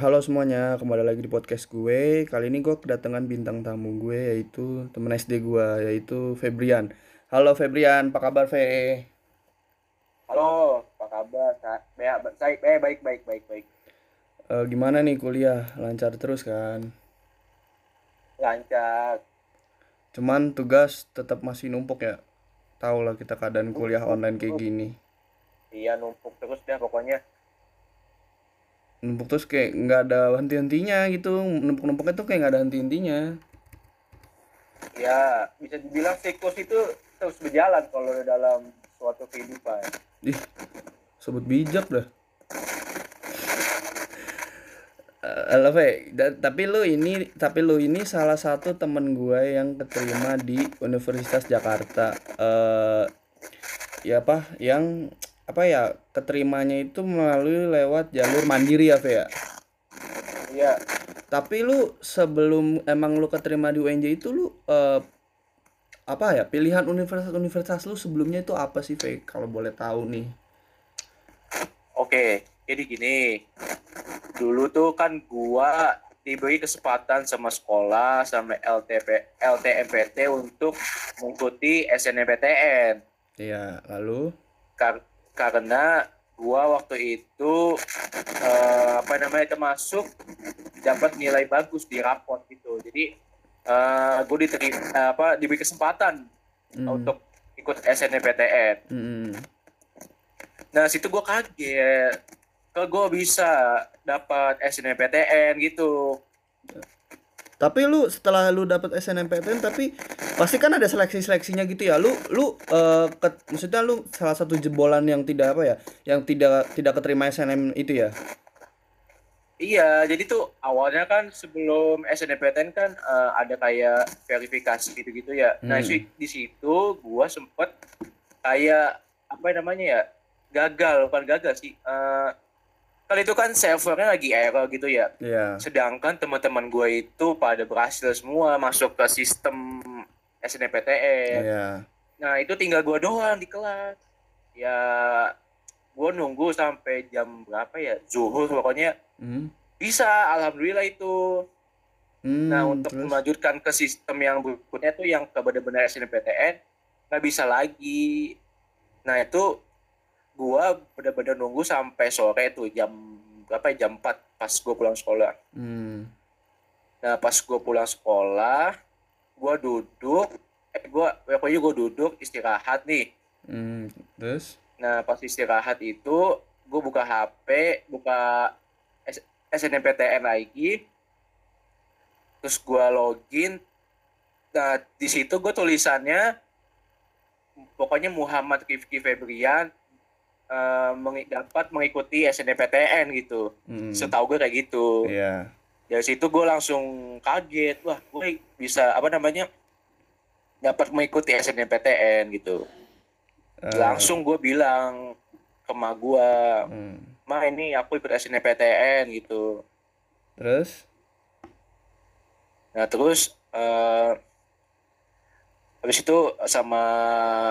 Halo semuanya, kembali lagi di podcast gue. Kali ini gue kedatangan bintang tamu gue yaitu temen SD gue yaitu Febrian. Halo Febrian, apa kabar Fe? Halo, apa kabar? Baik, eh, baik, baik, baik, baik. Eh, gimana nih kuliah? Lancar terus kan? Lancar. Cuman tugas tetap masih numpuk ya. Tahu lah kita keadaan kuliah online kayak gini. Iya, numpuk terus dah pokoknya. Numpuk terus kayak nggak ada henti-hentinya gitu. Numpuk-numpuknya tuh kayak nggak ada henti-hentinya. Ya, bisa dibilang siklus itu terus berjalan kalau dalam suatu kehidupan. Ih, sebut bijak dah. Eh, Halo Fe, Da- tapi lu ini tapi lu ini salah satu temen gue yang keterima di Universitas Jakarta. Eh ya apa? Yang apa ya? Keterimanya itu melalui lewat jalur mandiri ya, Fe ya. Iya, Tapi lu sebelum emang lu keterima di UNJ itu lu eh, apa ya? Pilihan universitas-universitas lu sebelumnya itu apa sih, Fe? Kalau boleh tahu nih. oke. Jadi gini, dulu tuh kan gua diberi kesempatan sama sekolah sama LTP, LTMPT untuk mengikuti SNMPTN. Iya, lalu Kar- karena gua waktu itu eh, apa namanya termasuk dapat nilai bagus di raport gitu jadi eh gue diterima apa diberi kesempatan Hmm. untuk ikut SNMPTN Mm-mm. nah situ gue kaget kalau gue bisa dapat SNMPTN gitu Tapi lu setelah lu dapat SNMPTN tapi pasti kan ada seleksi-seleksinya gitu ya. Lu lu eh, ke- maksudnya lu salah satu jebolan yang tidak apa ya, yang tidak tidak keterima SNM itu ya. Iya, jadi tuh awalnya kan sebelum SNMPTN kan eh, ada kayak verifikasi gitu-gitu ya. Nah, Hmm. si- di situ gua sempet kayak apa namanya ya? Gagal, bukan gagal sih. Eh kali itu kan servernya lagi error gitu ya. Iya. Sedangkan teman-teman gue itu pada berhasil semua masuk ke sistem SNMPTN. Iya. Nah, itu tinggal gua doang di kelas. Ya gua nunggu sampai jam berapa ya? Zuhur pokoknya Hmm. bisa, alhamdulillah itu. Hmm, Nah, untuk terus? melanjutkan ke sistem yang berikutnya tuh yang ke benar-benar SNMPTN nggak bisa lagi. Nah, itu gua benar-benar nunggu sampai sore tuh jam berapa ya? Jam 4 pas gua pulang sekolah. Hmm. Nah, pas gua pulang sekolah, gua duduk eh gua pokoknya gua duduk istirahat nih. Hmm. Terus? Nah, pas istirahat itu gue buka HP, buka S- SNMPTN lagi, terus gue login. Nah, di situ gue tulisannya, pokoknya Muhammad Rifki Febrian eh, mengi- dapat mengikuti SNMPTN gitu. Hmm. Setahu gue kayak gitu. Iya. Dari situ gue langsung kaget, wah gue bisa apa namanya dapat mengikuti SNMPTN gitu. Eh, langsung gue bilang ke ma gue hmm. ma ini aku ikut SNMPTN gitu Terus? nah terus eh habis itu sama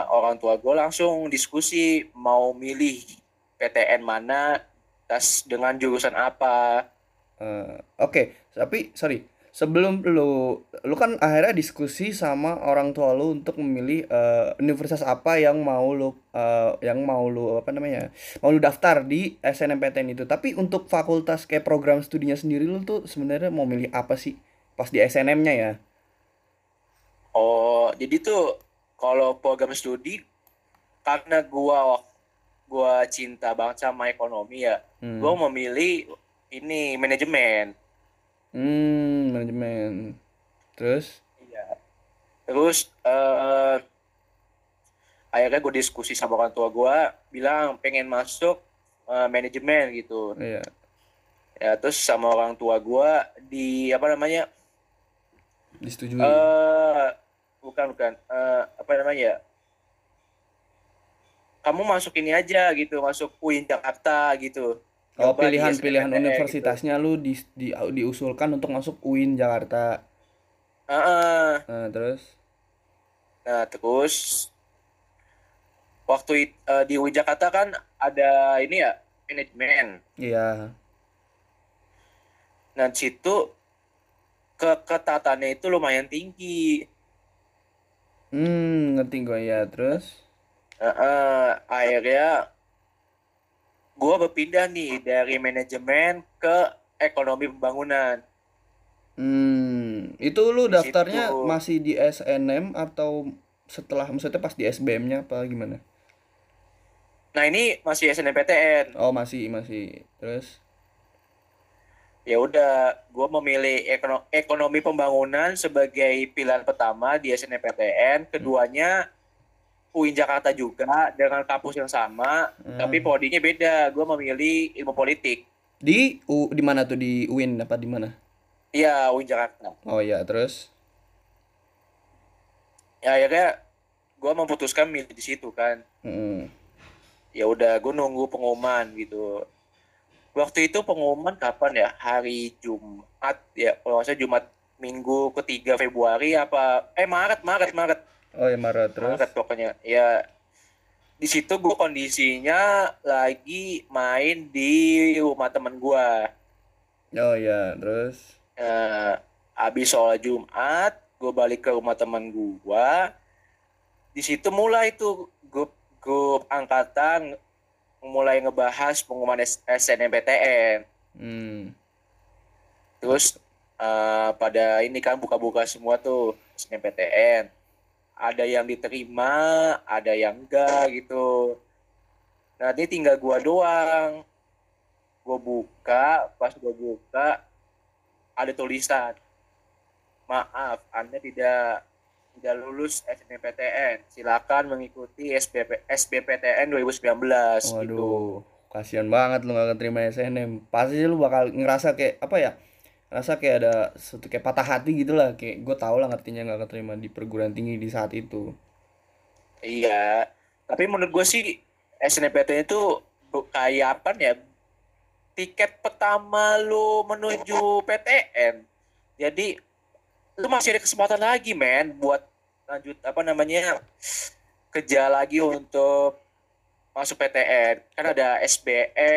orang tua gue langsung diskusi mau milih PTN mana tas dengan jurusan apa Eh, Oke, tapi sorry. Sebelum lu lu kan akhirnya diskusi sama orang tua lu untuk memilih eh, universitas apa yang mau lu eh, yang mau lu apa namanya? Mau lu daftar di SNMPTN itu. Tapi untuk fakultas kayak program studinya sendiri lu tuh sebenarnya mau milih apa sih? Pas di SNM-nya ya. Oh jadi tuh kalau program studi karena gua gua cinta banget sama ekonomi ya Hmm. gua memilih ini manajemen Hmm, manajemen. Terus? Iya. Terus eh akhirnya gue diskusi sama orang tua gue, bilang pengen masuk eh, manajemen gitu. Iya. Ya terus sama orang tua gue di apa namanya? Disetujui. eh bukan bukan eh, apa namanya? ya? Kamu masuk ini aja gitu, masuk UIN Jakarta gitu. Oh, Coba di pilihan-pilihan SNMPTN universitasnya lu di, di diusulkan untuk masuk UIN Jakarta. Gitu. Heeh. Nah, terus? Nah, terus waktu eh, di UIN Jakarta kan ada ini ya manajemen. Iya. nah situ keketatannya itu lumayan tinggi Hmm, ngerti gue ya. Terus? Eh, eh, akhirnya gue berpindah nih dari manajemen ke ekonomi pembangunan Hmm, itu lu di daftarnya situ masih di SNM atau setelah maksudnya pas di SBM-nya apa gimana? nah ini masih SNMPTN Oh, masih masih. Terus? Ya udah gue memilih ekono- ekonomi pembangunan sebagai pilihan pertama di SNMPTN Hmm. keduanya UIN Jakarta juga dengan kampus yang sama tapi Hmm. prodinya beda gue memilih ilmu politik Di U di mana tuh di UIN apa di mana? iya UIN Jakarta Oh ya, terus? ya akhirnya gue memutuskan milih di situ kan Mm. ya udah gue nunggu pengumuman gitu waktu itu pengumuman kapan ya? Hari Jumat ya kalau salah Jumat minggu ketiga Februari apa? Eh Maret Maret Maret. Oh ya Maret terus? Maret pokoknya. Ya di situ gue kondisinya lagi main di rumah temen gue Oh ya, terus? eh, abis sholat Jumat gue balik ke rumah temen gue di situ mulai tuh grup grup angkatan mulai ngebahas pengumuman SNMPTN Hmm. terus eh, pada ini kan buka-buka semua tuh SNMPTN ada yang diterima ada yang enggak gitu. Nah ini tinggal gua doang. Gua buka pas gua buka ada tulisan maaf anda tidak tidak lulus SNMPTN silakan mengikuti SBP, SBPTN 2019 gitu Waduh, kasihan banget lu gak keterima SNM. Pasti lu bakal ngerasa kayak apa ya? Ngerasa kayak ada suatu kayak patah hati gitu lah. Kayak gue tau lah ngertinya gak keterima di perguruan tinggi di saat itu. Iya, tapi menurut gue sih SNMPTN itu kayak apa ya? Tiket pertama lu menuju PTN. Jadi lu masih ada kesempatan lagi, men, buat lanjut apa namanya kerja lagi untuk masuk PTN. Kan ada SBE,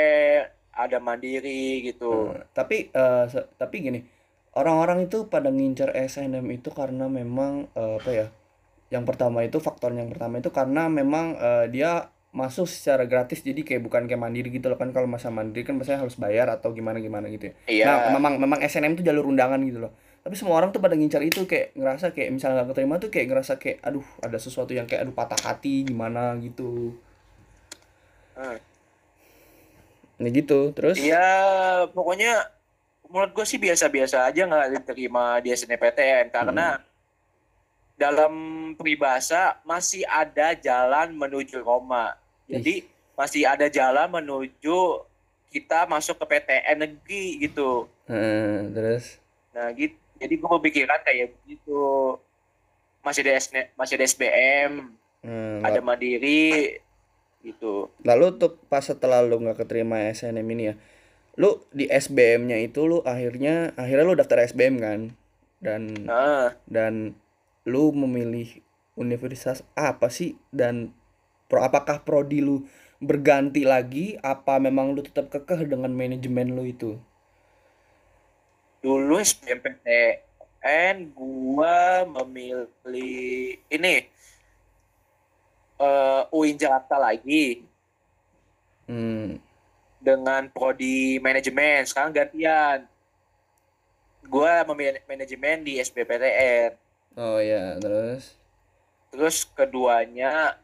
ada Mandiri gitu. Nah, tapi eh, se- tapi gini, orang-orang itu pada ngincar SNM itu karena memang eh, apa ya? Yang pertama itu faktor yang pertama itu karena memang eh, dia masuk secara gratis jadi kayak bukan kayak mandiri gitu loh kan kalau masa mandiri kan biasanya harus bayar atau gimana gimana gitu ya. Iya. Nah, memang memang SNM itu jalur undangan gitu loh. Tapi semua orang tuh pada ngincar itu kayak ngerasa kayak misalnya nggak keterima tuh kayak ngerasa kayak aduh ada sesuatu yang kayak aduh patah hati gimana gitu. Hmm. Nah gitu. Terus Iya, pokoknya menurut gue sih biasa-biasa aja nggak diterima di SNMPTN karena dalam peribahasa masih ada jalan menuju Roma. Jadi masih ada jalan menuju kita masuk ke PTN negeri gitu. Heeh, terus Nah, gitu. Jadi gue berpikiran kayak begitu. Masih ada SN masih ada SBM, Hmm, ada Mandiri gitu. Lalu tuh pas setelah lu nggak keterima SNM ini ya, lu di SBM-nya itu lu akhirnya akhirnya lu daftar SBM kan, dan Nah, dan lu memilih universitas apa sih dan pro apakah prodi lu berganti lagi apa memang lu tetap kekeh dengan manajemen lu itu? Dulu SBMPTN gua memilih ini eh UIN Jakarta lagi. Hmm, dengan prodi manajemen sekarang gantian. Gua memilih manajemen di SBPTN oh ya terus? Terus keduanya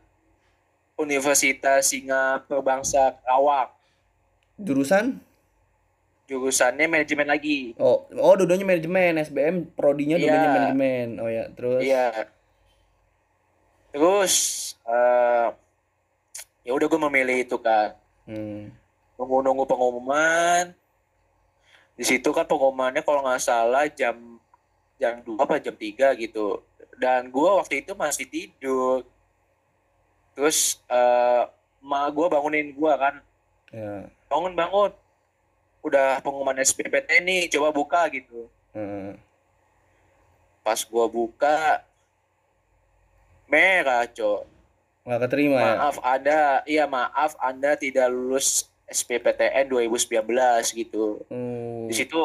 Universitas Singapura Bangsa Karawang jurusan? Jurusannya manajemen lagi Oh oh dua-duanya manajemen SBM prodinya Iya. manajemen oh ya terus Iya. Terus eh ya udah gue memilih itu kan. hmm. Nunggu-nunggu pengumuman. Di situ kan pengumumannya kalau nggak salah jam jam 2 apa jam 3 gitu. Dan gue waktu itu masih tidur. Terus eh ma gue bangunin gue kan. ya Bangun bangun. Udah pengumuman SPPT nih, coba buka gitu. heeh. Pas gue buka merah, cok. nggak keterima ya Maaf ada, iya maaf Anda tidak lulus SPPTN 2019 gitu. Oh. Di situ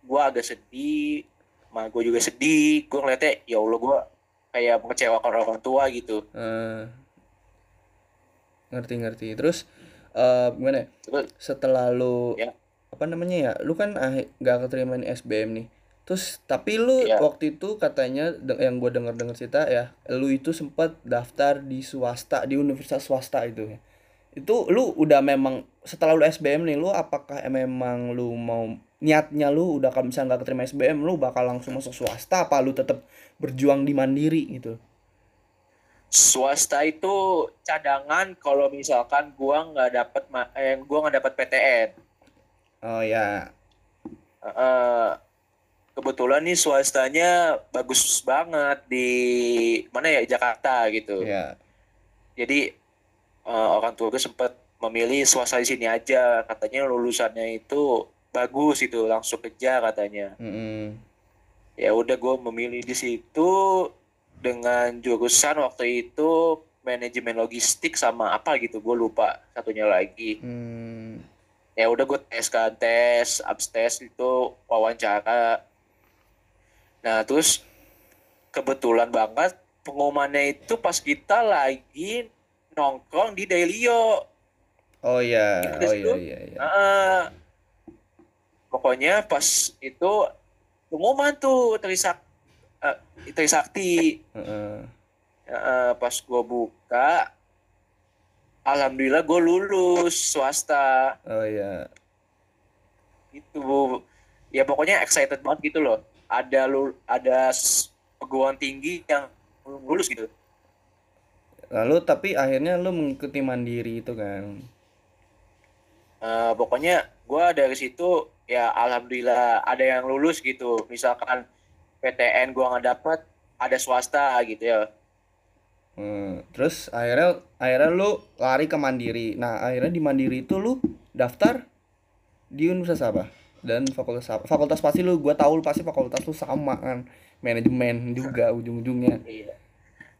gue agak sedih ma gue juga sedih gue ngeliatnya ya allah gue kayak mengecewakan orang tua gitu Eh, ngerti ngerti terus eh gimana ya? terus setelah lu Ya. Apa namanya ya lu kan ah, nggak keterima di SBM nih. Terus tapi lu Iya. waktu itu katanya yang gue denger dengar cerita ya lu itu sempat daftar di swasta di universitas swasta itu ya. Itu lu udah memang setelah lu SBM nih lu apakah memang lu mau niatnya lu udah kalau misalnya nggak keterima SBM lu bakal langsung masuk swasta apa lu tetap berjuang di mandiri gitu? Swasta itu cadangan kalau misalkan gue nggak dapat eh, gue nggak dapat PTN oh ya. Eh, kebetulan nih swastanya bagus banget di mana ya Jakarta gitu. Ya. Jadi eh, orang tua gue sempat memilih swasta di sini aja. Katanya lulusannya itu bagus itu langsung kerja katanya. Mm-mm. ya udah gue memilih di situ dengan jurusan waktu itu manajemen logistik sama apa gitu gue lupa satunya lagi. Hmm. Ya udah gue tes kan tes abis tes itu wawancara nah terus kebetulan banget pengumumannya itu pas kita lagi nongkrong di Dailyo oh ya Gimana oh iya lu? iya iya Heeh. pokoknya pas itu pengumuman tuh Trisak eh, Trisakti Heeh. Heeh, pas gue buka alhamdulillah gue lulus swasta. Oh iya. Itu ya pokoknya excited banget gitu loh. Ada lu ada perguruan tinggi yang lulus gitu. Lalu tapi akhirnya lu mengikuti mandiri itu kan. Eh, pokoknya gue dari situ ya alhamdulillah ada yang lulus gitu. Misalkan PTN gue nggak dapet ada swasta gitu ya Hmm, terus akhirnya akhirnya lu lari ke mandiri. Nah, akhirnya di mandiri itu lu daftar di universitas apa? Dan fakultas apa? Fakultas pasti lu gua tahu lu pasti fakultas lu sama kan. Manajemen juga ujung-ujungnya. iya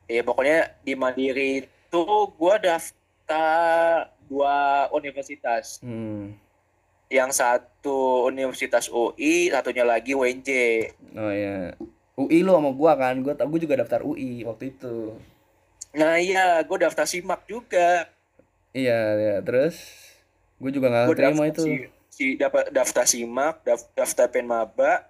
Iya, pokoknya di Mandiri itu gue daftar dua universitas Hmm. yang satu universitas UI satunya lagi UNJ Oh ya. UI lu sama gua kan. Gua gua juga daftar UI waktu itu. Nah iya gue daftar simak juga Iya, ya. Terus gue juga nggak terima itu. si, si dapat daftar simak daf- daftar penmaba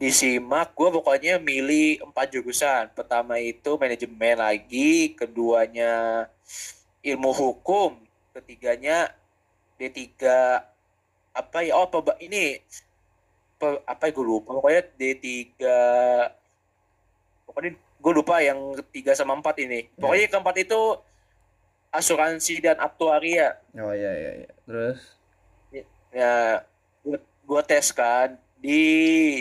di simak gue pokoknya milih empat jurusan pertama itu manajemen lagi keduanya ilmu hukum ketiganya D3 apa ya oh apa ini pe- apa ya gue lupa pokoknya D3 pokoknya gue lupa yang ketiga sama empat ini pokoknya yang keempat itu asuransi dan aktuaria Oh iya iya iya. Terus ya gue gue tes kan di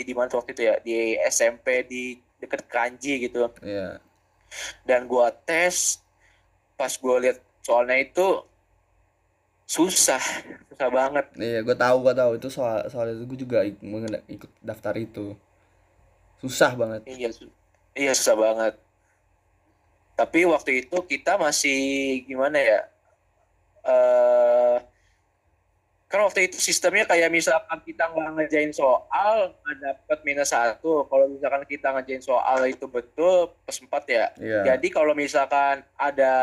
di mana waktu itu ya di SMP di deket Kanji gitu ya. dan gue tes pas gue lihat soalnya itu susah susah banget Iya, gue tahu, gue tahu itu soal soal itu gue juga ik- mengena- ikut daftar itu. Susah banget. iya su- iya susah banget tapi waktu itu kita masih gimana ya eh kan waktu itu sistemnya kayak misalkan kita nggak ngerjain soal nggak dapet minus satu kalau misalkan kita ngerjain soal itu betul plus empat ya Iya. Jadi kalau misalkan ada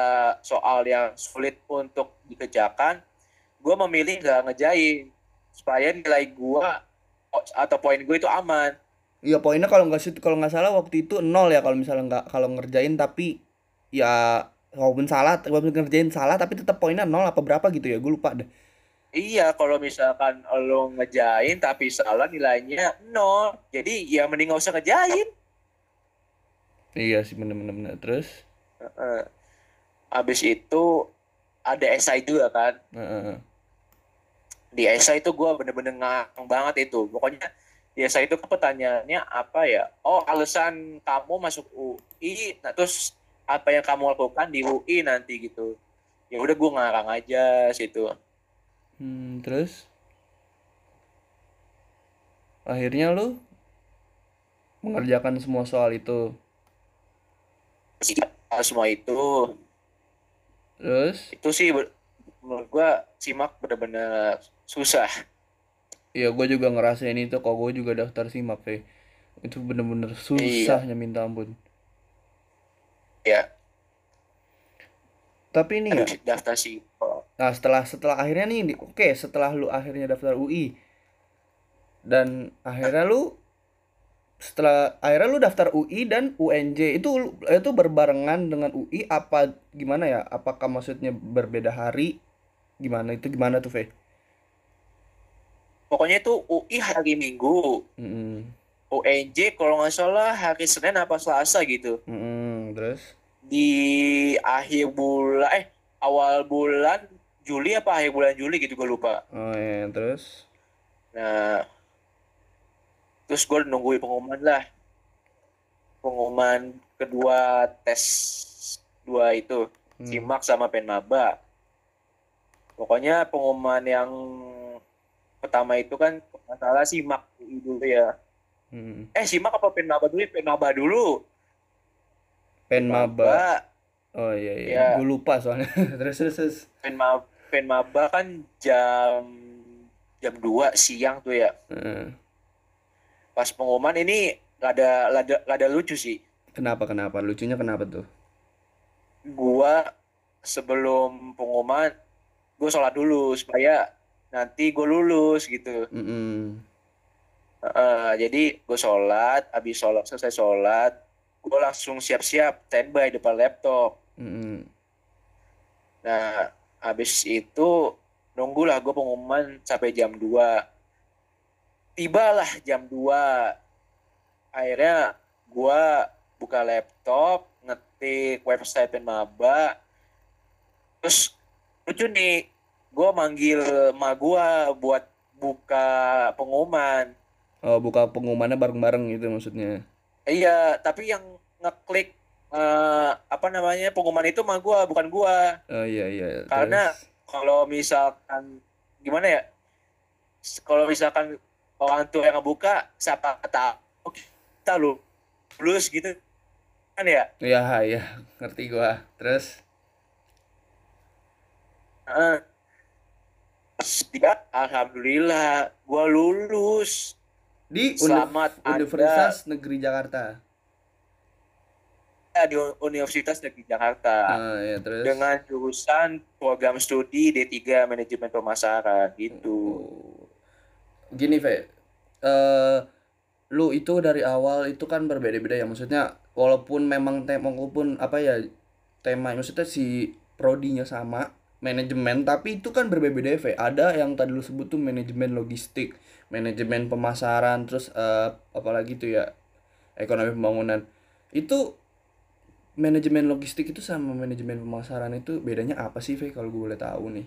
soal yang sulit untuk dikerjakan, gue memilih nggak ngejain supaya nilai gue atau poin gue itu aman. Iya, poinnya kalau nggak kalau nggak salah waktu itu nol ya kalau misalnya nggak kalau ngerjain tapi ya walaupun salah, walaupun ngerjain salah tapi tetap poinnya nol apa berapa gitu ya, gue lupa deh. Iya, kalau misalkan lo ngejain tapi salah nilainya nol, jadi ya mending nggak usah ngejain. Iya sih bener-bener bener. Terus, Heeh. Habis itu ada esai juga kan. Heeh. di esai itu gue bener-bener ngang banget itu pokoknya di esai itu kan pertanyaannya apa ya? Oh alasan kamu masuk UI nah terus apa yang kamu lakukan di UI nanti gitu. Ya udah gue ngarang aja situ. Hmm, terus? Akhirnya lu mengerjakan semua soal itu. semua itu. Terus, itu sih menurut gue simak bener-bener susah Iya, gue juga ngerasain itu kok gue juga daftar simak, Fe. Itu bener-bener susahnya minta ampun. ya Tapi ini ya, daftar sih nah setelah setelah akhirnya nih, oke, setelah lu akhirnya daftar UI dan akhirnya lu setelah akhirnya lu daftar UI dan UNJ itu itu berbarengan dengan UI apa gimana ya? Apakah maksudnya berbeda hari? Gimana itu gimana tuh, Fe? Pokoknya itu UI hari Minggu. Mm-mm. UNJ kalau nggak salah hari Senin apa Selasa gitu. Mm-mm, terus? Di akhir bulan eh awal bulan Juli apa akhir bulan Juli gitu gue lupa. Oh ya terus? Nah terus gue nungguin pengumuman lah. Pengumuman kedua tes dua itu Hmm. simak sama penmaba. Pokoknya pengumuman yang pertama itu kan masalah simak dulu ya Mm. eh simak apa penmaba dulu penmaba dulu Penmaba. Oh iya iya. Ya. Gue lupa soalnya. terus terus terus. penmaba kan jam jam 2 siang tuh ya Heeh. pas pengumuman ini gak ada gak ada, gak ada lucu sih Kenapa kenapa? Lucunya kenapa tuh? gua sebelum pengumuman gue sholat dulu supaya nanti gue lulus gitu. Mm-mm. Eh, jadi gue sholat habis sholat selesai sholat gue langsung siap-siap standby depan laptop. Mm-mm. nah habis itu nunggulah gue pengumuman sampai jam 2 tibalah jam 2 akhirnya gue buka laptop ngetik website penmaba. Terus lucu nih gue manggil ma gue buat buka pengumuman Oh buka pengumumannya bareng-bareng gitu maksudnya. iya tapi yang ngeklik eh, apa namanya pengumuman itu ma gue bukan gue Oh iya iya. Karena- Terus? kalau misalkan gimana ya kalau misalkan orang tua yang ngebuka siapa tahu kita lu lulus gitu kan ya Iya iya ngerti gua. Terus? Heeh. Tiga, alhamdulillah gua lulus Di selamat Universitas Negeri Jakarta. ada di Universitas Negeri Jakarta Ah iya terus. dengan jurusan program studi D3 manajemen pemasaran gitu Oh. Gini, Ve. Eh lu itu dari awal itu kan berbeda-beda ya maksudnya walaupun memang tema walaupun apa ya tema maksudnya si prodinya sama manajemen tapi itu kan berbeda Ve. Ada yang tadi lu sebut tuh manajemen logistik, manajemen pemasaran, terus eh apalagi tuh ya ekonomi pembangunan. Itu manajemen logistik itu sama manajemen pemasaran itu bedanya apa sih, Ve? Kalau gue boleh tahu nih.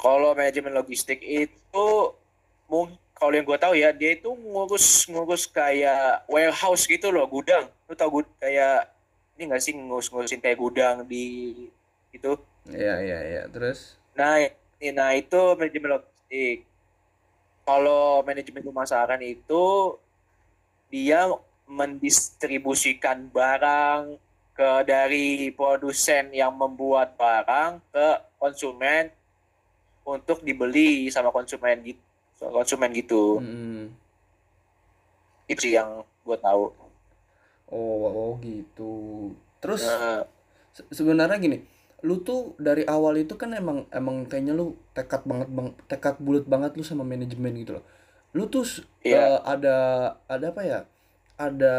Kalau manajemen logistik itu kalau yang gue tahu ya dia itu ngurus ngurus kayak warehouse gitu loh gudang. Lu tau gud kayak ini nggak sih ngurus-ngurusin kayak gudang di itu. Iya, iya, iya. Terus Nah, nah itu manajemen logistik. Kalau manajemen pemasaran itu dia mendistribusikan barang ke dari produsen yang membuat barang ke konsumen untuk dibeli sama konsumen gitu konsumen gitu Mm-mm. itu sih yang gue tahu Oh, oh gitu. Terus Nah, se- sebenarnya gini, lu tuh dari awal itu kan emang emang kayaknya lu tekad banget bang, tekad bulat banget lu sama manajemen gitu loh. Lu tuh s- Iya. eh, ada ada apa ya? Ada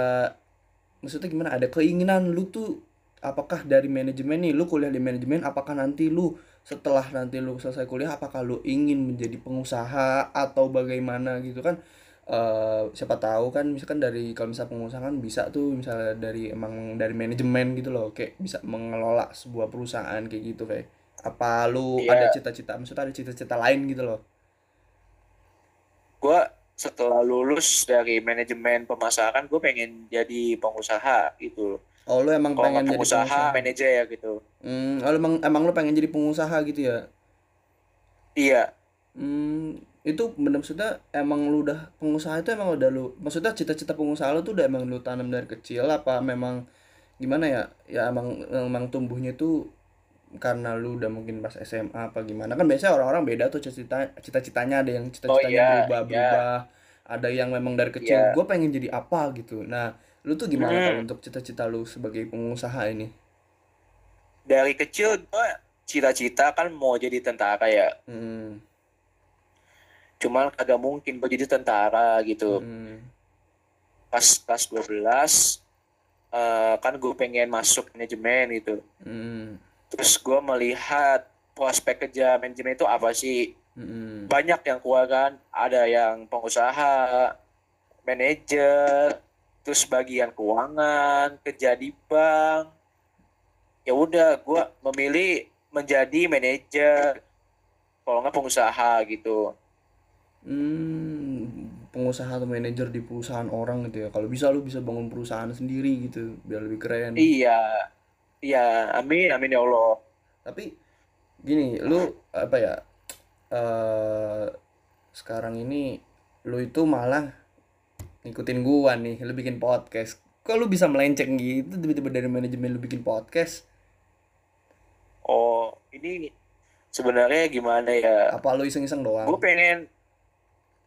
maksudnya gimana? Ada keinginan lu tuh apakah dari manajemen nih, lu kuliah di manajemen, apakah nanti lu setelah nanti lu selesai kuliah apakah lu ingin menjadi pengusaha atau bagaimana gitu kan? Eh siapa tahu kan misalkan dari kalau misal pengusaha kan bisa tuh misalnya dari emang dari manajemen gitu loh kayak bisa mengelola sebuah perusahaan kayak gitu kayak apa lu Iya. ada cita-cita maksudnya ada cita-cita lain gitu loh. Gue setelah lulus dari manajemen pemasaran gue pengen jadi pengusaha gitu. Oh lu emang kalau pengen jadi pengusaha. manajer gitu. Hmm oh, lu emang emang lu pengen jadi pengusaha gitu ya? Iya. Hmm itu bener maksudnya emang lu udah pengusaha itu emang udah lu maksudnya cita-cita pengusaha lu tuh udah emang lu tanam dari kecil apa memang gimana ya ya emang emang tumbuhnya tuh karena lu udah mungkin pas SMA apa gimana kan biasanya orang-orang beda tuh cita cita-citanya ada yang Oh cita-citanya iya, berubah iya, berubah ada yang memang dari kecil iya. gue pengen jadi apa gitu nah lu tuh gimana kalau Hmm. untuk cita-cita lu sebagai pengusaha ini Dari kecil gue cita-cita kan mau jadi tentara ya. hmm, Cuman kagak mungkin gue jadi tentara gitu. hmm, Pas kelas 12 eh, kan gue pengen masuk manajemen gitu. hmm, Terus gue melihat prospek kerja manajemen itu apa sih? hmm, Banyak yang keluar kan. Ada yang pengusaha, manajer, terus bagian keuangan, kerja di bank. Ya udah, gue memilih menjadi manajer, kalau nggak pengusaha gitu. Hmm, pengusaha atau manajer di perusahaan orang gitu ya. Kalau bisa lu bisa bangun perusahaan sendiri gitu biar lebih keren. Iya, iya, amin, amin ya Allah. tapi gini lu apa ya eh sekarang ini lu itu malah ngikutin gua nih lu bikin podcast. Kok lu bisa melenceng gitu tiba-tiba dari manajemen lu bikin podcast? Oh, ini sebenarnya gimana ya? apa lu iseng-iseng Gue doang pengen,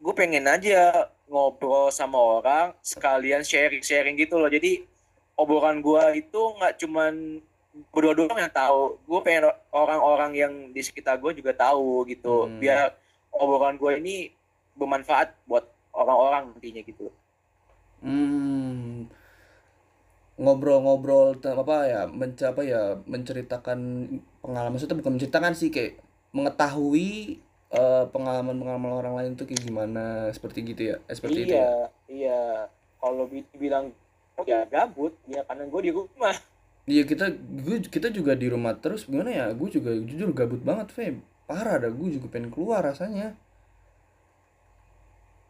gue pengen aja ngobrol sama orang, sekalian sharing-sharing gitu loh. Jadi obrolan gue itu nggak cuman berdua doang yang tahu. Gue pengen orang-orang yang di sekitar gue juga tahu gitu. hmm. Biar obrolan gue ini bermanfaat buat orang-orang nantinya gitu. Hmm, ngobrol-ngobrol apa ya mencapai ya menceritakan pengalaman maksudnya bukan menceritakan sih kayak mengetahui eh, pengalaman-pengalaman orang lain tuh kayak gimana seperti gitu ya eh, seperti itu ya Iya, iya. Kalau bi- bilang oh ya gabut, ya karena gue di rumah. iya kita gue kita juga di rumah terus gimana ya gue juga jujur gabut banget Feb parah dah gue juga pengen keluar rasanya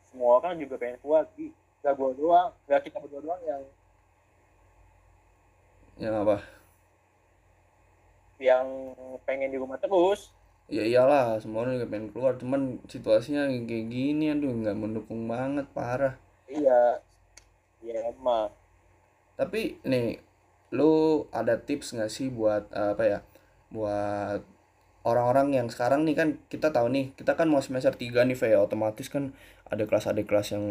Semua orang juga pengen keluar, Gi. Gak gue doang, gak kita berdua doang yang yang apa yang pengen di rumah terus. Ya iyalah semua orang juga pengen keluar cuman situasinya kayak gini aduh nggak mendukung banget parah Iya, iya emang. Tapi nih, lu ada tips nggak sih buat eh, apa ya? Buat orang-orang yang sekarang nih kan kita tahu nih, kita kan mau semester 3 nih, Fe, otomatis kan ada kelas ada kelas yang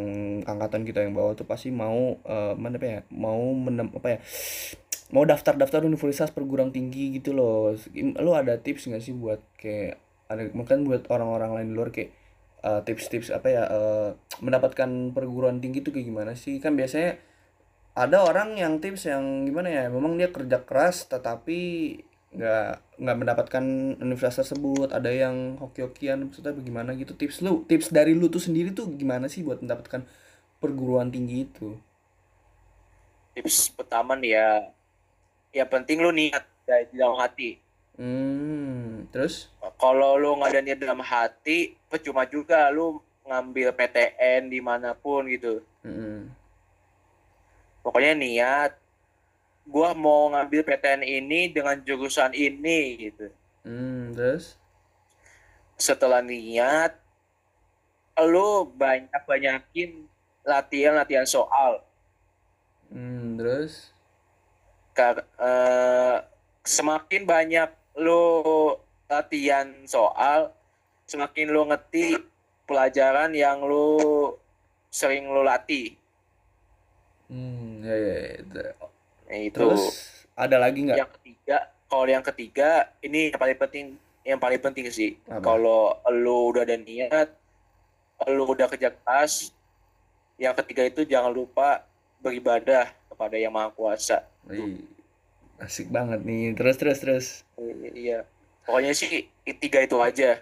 angkatan kita yang bawah tuh pasti mau eh, mana apa ya? Mau menem, apa ya? Mau daftar-daftar universitas perguruan tinggi gitu loh. Lu ada tips nggak sih buat kayak ada mungkin buat orang-orang lain di luar kayak eh, tips-tips apa ya eh, mendapatkan perguruan tinggi tuh kayak gimana sih? Kan biasanya ada orang yang tips yang gimana ya memang dia kerja keras tetapi nggak nggak mendapatkan universitas tersebut ada yang hoki-hokian maksudnya bagaimana gitu tips lu tips dari lu tuh sendiri tuh gimana sih buat mendapatkan perguruan tinggi itu Tips pertama nih ya, yang penting lu niat dari dalam hati. hmm terus Kalau lu nggak ada niat dalam hati, percuma juga lu ngambil PTN di mana pun gitu. Mm-mm. Pokoknya niat, gua mau ngambil PTN ini dengan jurusan ini gitu. hmm terus Setelah niat, lu banyak-banyakin latihan-latihan soal. hmm terus Kar- eh, semakin banyak lu latihan soal, semakin lu ngerti pelajaran yang lu sering lu latih. hmm ya ya, ya. Nah, itu. terus ada lagi nggak Yang ketiga, kalau yang ketiga ini yang paling penting, yang paling penting sih. Kalau lu udah ada niat, lu udah kerja keras, yang ketiga itu jangan lupa beribadah kepada Yang Maha Kuasa. Wih, asik banget nih terus terus terus Iya. Pokoknya sih tiga itu aja.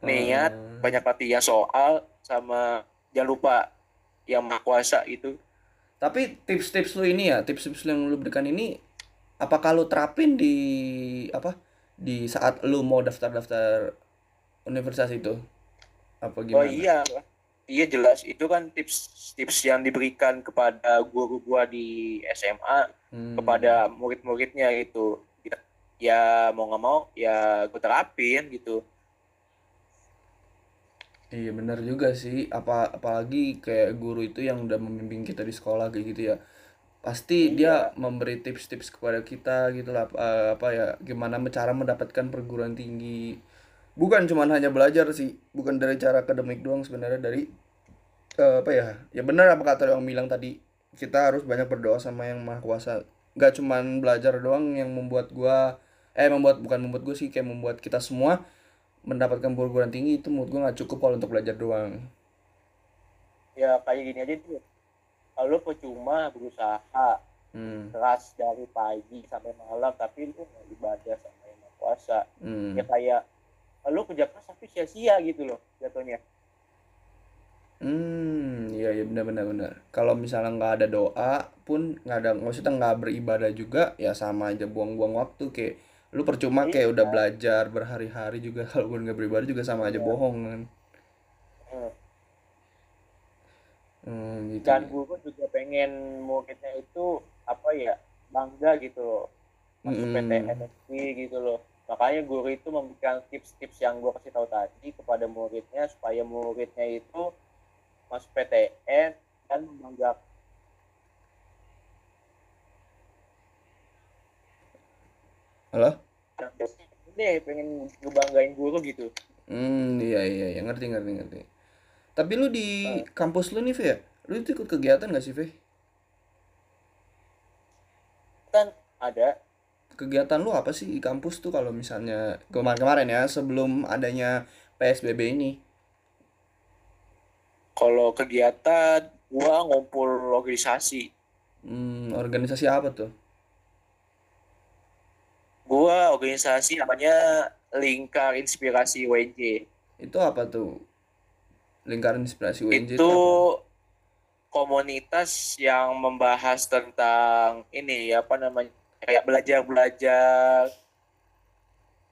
Niat, Hmm. banyak latihan soal, sama jangan lupa Yang Maha Kuasa itu. Tapi tips-tips lu ini ya, tips-tips yang lu berikan ini apakah lu terapin di apa? Di saat lu mau daftar-daftar universitas itu? Apa Oh gimana? iya, iya jelas. Itu kan tips-tips yang diberikan kepada guru gua di SMA. Hmm. kepada murid-muridnya gitu ya, ya mau nggak mau ya gue terapin gitu Iya benar juga sih. Apa apalagi kayak guru itu yang udah membimbing kita di sekolah kayak gitu ya. pasti Iya. dia memberi tips-tips kepada kita gitu lah eh, apa ya gimana cara mendapatkan perguruan tinggi bukan cuma hanya belajar sih bukan dari cara akademik doang sebenarnya dari eh, apa ya ya benar apa kata yang bilang tadi kita harus banyak berdoa sama yang maha kuasa. Nggak cuman belajar doang yang membuat gua eh membuat bukan membuat gue sih kayak membuat kita semua mendapatkan perguruan tinggi itu menurut gua nggak cukup kalau untuk belajar doang. Ya kayak gini aja tuh. Kalau percuma berusaha hmm. keras dari pagi sampai malam tapi lu nggak ibadah sama yang Maha kuasa. Hmm. Ya kayak lu kerja keras tapi sia-sia gitu loh jatuhnya Hmm, iya iya benar benar benar. Kalau misalnya nggak ada doa pun nggak ada maksudnya nggak beribadah juga ya sama aja buang-buang waktu kayak lu percuma kayak udah Iya. belajar berhari-hari juga kalau nggak beribadah juga sama aja Iya. bohong kan. Hmm. Hmm, gitu. dan guru juga pengen muridnya itu apa ya bangga gitu loh masuk Mm-mm. Negeri gitu loh makanya guru itu memberikan tips-tips yang gue kasih tahu tadi kepada muridnya supaya muridnya itu masuk PTN dan membanggakan Halo? ini pengen ngebanggain guru gitu Hmm, iya iya iya ngerti ngerti ngerti. Tapi lu di kampus lu nih, Ve, ya? Lu itu ikut kegiatan gak sih, Ve? kan ada Kegiatan lu apa sih di kampus tuh kalau misalnya kemarin-kemarin ya sebelum adanya PSBB ini? Kalau kegiatan gua ngumpul organisasi. Hmm, organisasi apa tuh? Gua organisasi namanya Lingkar Inspirasi UNJ. Itu apa tuh? Lingkaran inspirasi UNJ itu Itu apa? komunitas yang membahas tentang ini apa namanya kayak belajar-belajar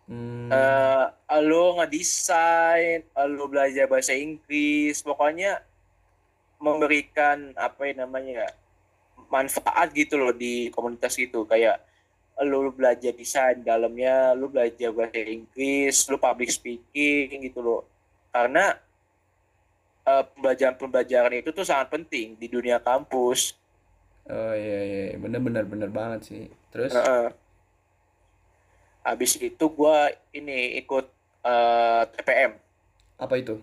Hmm, eh lu ngedesain, lu belajar bahasa Inggris, pokoknya memberikan apa ya namanya ya, manfaat gitu loh di komunitas itu kayak lu belajar desain dalamnya, lu belajar bahasa Inggris, lu public speaking gitu loh. Karena eh, pembelajaran-pembelajaran itu tuh sangat penting di dunia kampus. oh iya iya iya. bener banget sih. Terus? Heeh. Habis itu gua ini ikut eh, TPM. Apa itu?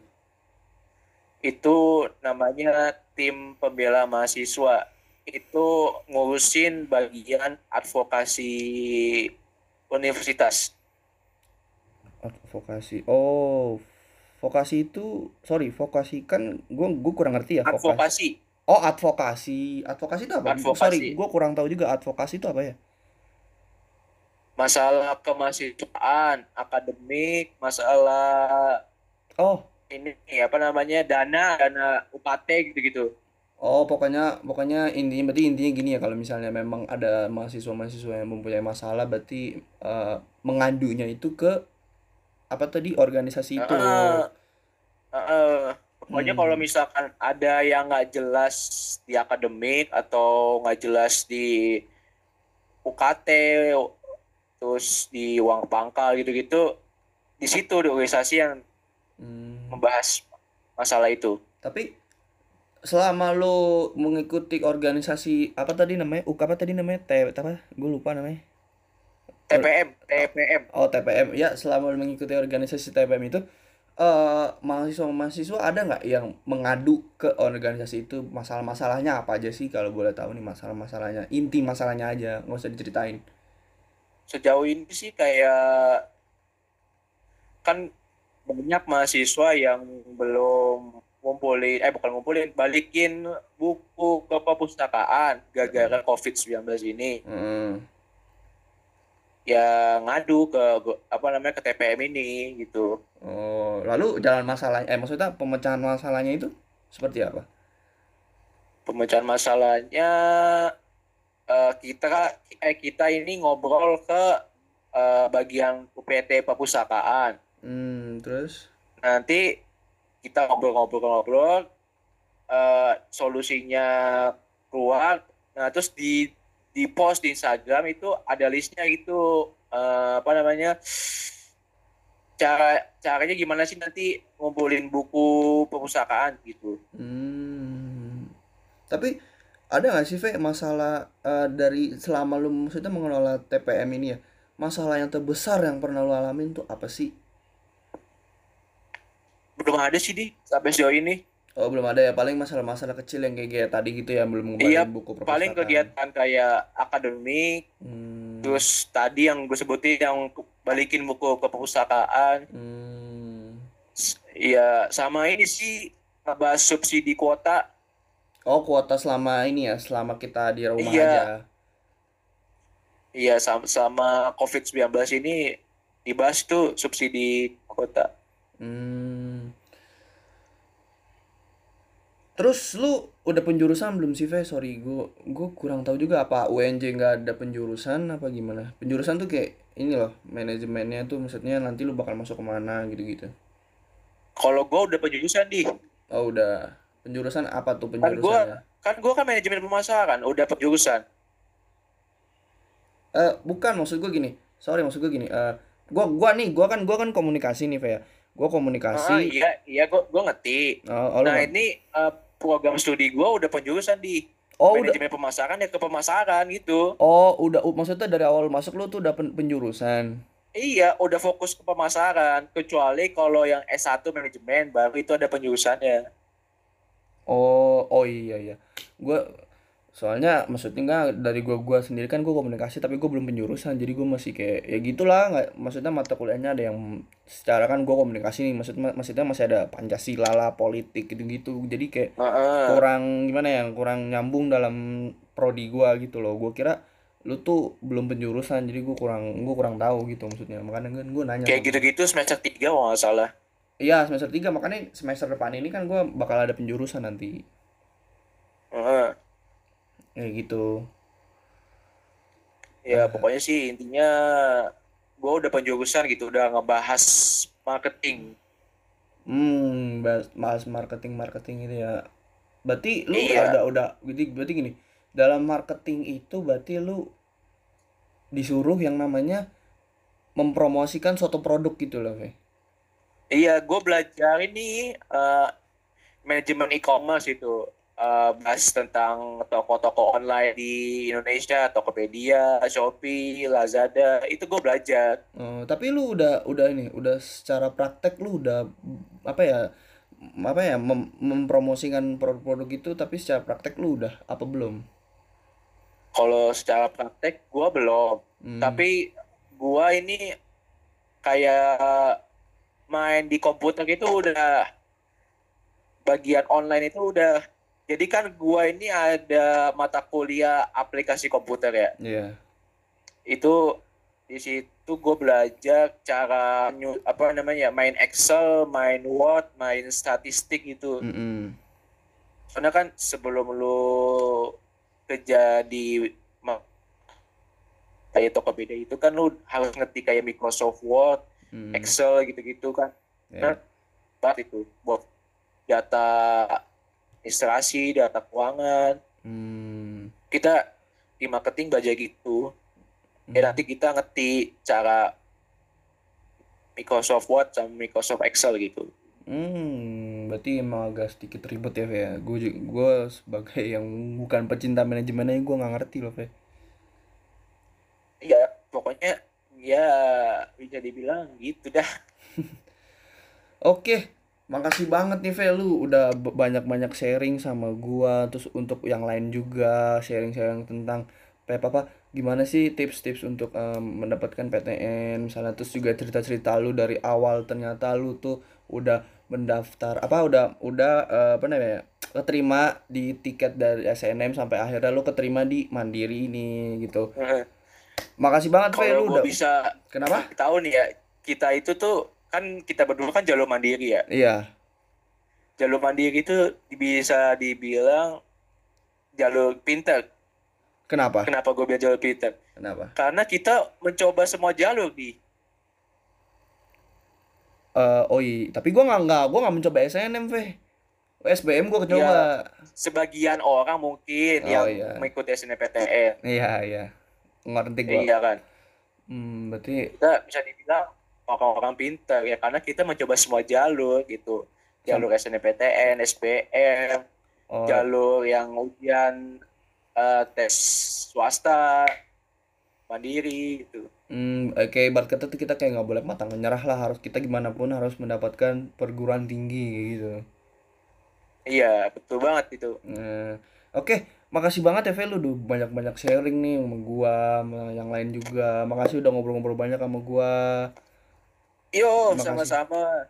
itu namanya tim pembela mahasiswa itu ngurusin bagian advokasi universitas Advokasi. Oh, vokasi itu, sorry, vokasi kan gue gue kurang ngerti ya vokasi. advokasi Oh, advokasi. Advokasi itu apa? Advokasi. Sorry, gue kurang tahu juga advokasi itu apa ya? Masalah kemahasiswaan akademik masalah Oh, ini apa namanya dana dana UKT gitu-gitu oh pokoknya pokoknya intinya berarti intinya gini ya kalau misalnya memang ada mahasiswa-mahasiswa yang mempunyai masalah berarti eh, mengadunya itu ke apa tadi organisasi itu. Heeh. Heeh. pokoknya Hmm. kalau misalkan ada yang nggak jelas di akademik atau nggak jelas di UKT terus di uang pangkal gitu-gitu di situ di organisasi yang Hmm. membahas masalah itu Tapi selama lo mengikuti organisasi apa tadi namanya? UK apa tadi namanya? T apa? Gue lupa namanya. TPM TPM Oh TPM ya selama lu mengikuti organisasi TPM itu eh mahasiswa-mahasiswa ada nggak yang mengadu ke organisasi itu masalah-masalahnya apa aja sih kalau boleh tahu nih masalah-masalahnya inti masalahnya aja nggak usah diceritain sejauh ini sih kayak kan banyak mahasiswa yang belum ngumpulin eh bukan ngumpulin balikin buku ke perpustakaan gara-gara COVID-19 ini. Heeh. ya ngadu ke apa namanya ke TPM ini gitu. Oh lalu jalan masalahnya eh maksudnya pemecahan masalahnya itu seperti apa? Pemecahan masalahnya eh, kita eh kita ini ngobrol ke eh, bagian UPT perpustakaan. Hmm terus? Nanti kita ngobrol-ngobrol-ngobrol eh, solusinya keluar. Nah terus di di post di Instagram itu ada listnya gitu. Eh, apa namanya? Cara caranya gimana sih nanti ngumpulin buku perpustakaan gitu. Hmm. Tapi ada nggak sih Ve masalah eh, dari selama lu maksudnya mengelola TPM ini ya masalah yang terbesar yang pernah lu alamin tuh apa sih? Belum ada sih di. Sampai sejauh ini. Oh belum ada ya. Paling masalah-masalah kecil yang kayak, kayak tadi gitu ya belum iya ngembalin buku paling perpustakaan kegiatan kayak akademik hmm, terus tadi yang gue sebutin yang balikin buku ke perpustakaan. Hmm. Iya sama ini sih ngebahas subsidi kuota oh kuota selama ini ya selama kita di rumah Iya. aja iya sama, sama COVID-19 ini dibahas tuh subsidi kuota Hmm. Terus lu udah penjurusan belum sih, Ve? Sorry, gue gue kurang tahu juga apa UNJ nggak ada penjurusan apa gimana? Penjurusan tuh kayak ini loh, manajemennya tuh maksudnya nanti lu bakal masuk ke mana gitu-gitu. kalau gue udah penjurusan di Oh udah, penjurusan apa tuh kan gue penjurusannya? kan gue kan manajemen pemasaran udah penjurusan Eh bukan maksud gue gini, sorry maksud gue gini. Eh gua gua nih, gua kan gua kan komunikasi nih, Ve ya. Gua ah komunikasi. iya iya gue gue ngerti Oh, oh, nah ini eh, program studi gue udah penjurusan di oh udah, manajemen pemasaran ya ke pemasaran gitu oh udah, maksudnya dari awal masuk lu tuh udah pen- penjurusan. Iya, udah fokus ke pemasaran. Kecuali kalau yang S1 manajemen, baru itu ada penjurusannya. Oh, oh iya iya. Gua soalnya maksudnya nggak dari gua gua sendiri kan gua komunikasi tapi gua belum penjurusan jadi gua masih kayak ya gitulah nggak maksudnya mata kuliahnya ada yang secara kan gua komunikasi nih maksudnya maksudnya masih ada Pancasila lah politik gitu-gitu jadi kayak Heeh. kurang gimana ya kurang nyambung dalam prodi gua gitu loh gua kira lu tuh belum penjurusan jadi gua kurang gua kurang tahu gitu maksudnya makanya kan gua nanya Kayak gitu-gitu semester 3 kalau nggak salah. Iya semester 3 makanya semester depan ini kan gua bakal ada penjurusan nanti Heeh. kayak gitu Ya, pokoknya sih intinya gue udah penjurusan gitu, udah ngebahas marketing. Hmm, bahas, marketing marketing itu ya. Berarti lu Iya. ada udah berarti, berarti gini, dalam marketing itu berarti lu disuruh yang namanya mempromosikan suatu produk gitu loh, Fe. Iya, gue belajar ini eh, manajemen e-commerce itu. Eh, bahas tentang toko-toko online di Indonesia, Tokopedia, Shopee, Lazada, itu gue belajar. Eh, tapi lu udah udah ini, udah secara praktek lu udah apa ya? apa ya mem- mempromosikan produk-produk itu tapi secara praktek lu udah apa belum? Kalau secara praktek gue belum. Hmm. Tapi gua ini kayak main di komputer itu udah bagian online itu udah jadi kan gua ini ada mata kuliah aplikasi komputer ya. Iya. Itu di situ gue belajar cara apa namanya main Excel, main Word, main statistik itu. Mm-mm. Soalnya kan sebelum lu kerja di kayak Tokopedia itu kan lu harus ngerti kayak Microsoft Word, Mm. Excel gitu-gitu kan. Ya. Banget itu buat data administrasi, data keuangan. Hmm. Kita di marketing belajar gitu. Ya Hmm. nanti kita ngerti cara Microsoft Word sama Microsoft Excel gitu. Hmm, berarti emang agak sedikit ribet ya, ya. Gue gue sebagai yang bukan pecinta manajemennya, gue nggak ngerti loh, Fe. Iya, pokoknya ya bisa dibilang gitu dah. Oke, makasih banget nih, Fe. Lu udah banyak-banyak sharing sama gua, terus untuk yang lain juga sharing-sharing tentang Pe apa gimana sih tips-tips untuk em, mendapatkan PTN misalnya terus juga cerita-cerita lu dari awal ternyata lu tuh udah mendaftar apa udah udah eh, apa namanya keterima di tiket dari SNM sampai akhirnya lu keterima di Mandiri ini gitu. Makasih banget Fe lu gue udah bisa Kenapa? tahu nih ya, kita itu tuh kan kita berdua kan jalur mandiri ya. Iya. Jalur mandiri itu bisa dibilang jalur pintar. Kenapa? Kenapa gue bilang jalur pintar? Kenapa? Karena kita mencoba semua jalur di. Eh, oh iya, tapi gua nggak nggak gua nggak mencoba SNM, Ve. SBM gua kecoba. Ya. Sebagian orang mungkin Oh, yang iya. mengikuti SNMPTN. Iya, iya. Ngerti gua. Iya kan. Hmm, berarti Kita bisa dibilang orang-orang pintar ya karena kita mencoba semua jalur gitu. Jalur SNMPTN, SBM, oh, jalur yang ujian eh, tes swasta mandiri gitu Hmm, eh, kayak ibarat kata tuh kita kayak nggak boleh matang menyerah lah harus kita gimana pun harus mendapatkan perguruan tinggi gitu. iya betul banget itu Nah, oke, makasih banget ya lu udah banyak-banyak sharing nih sama gua, sama yang lain juga. Makasih udah ngobrol-ngobrol banyak sama gua. yo sama-sama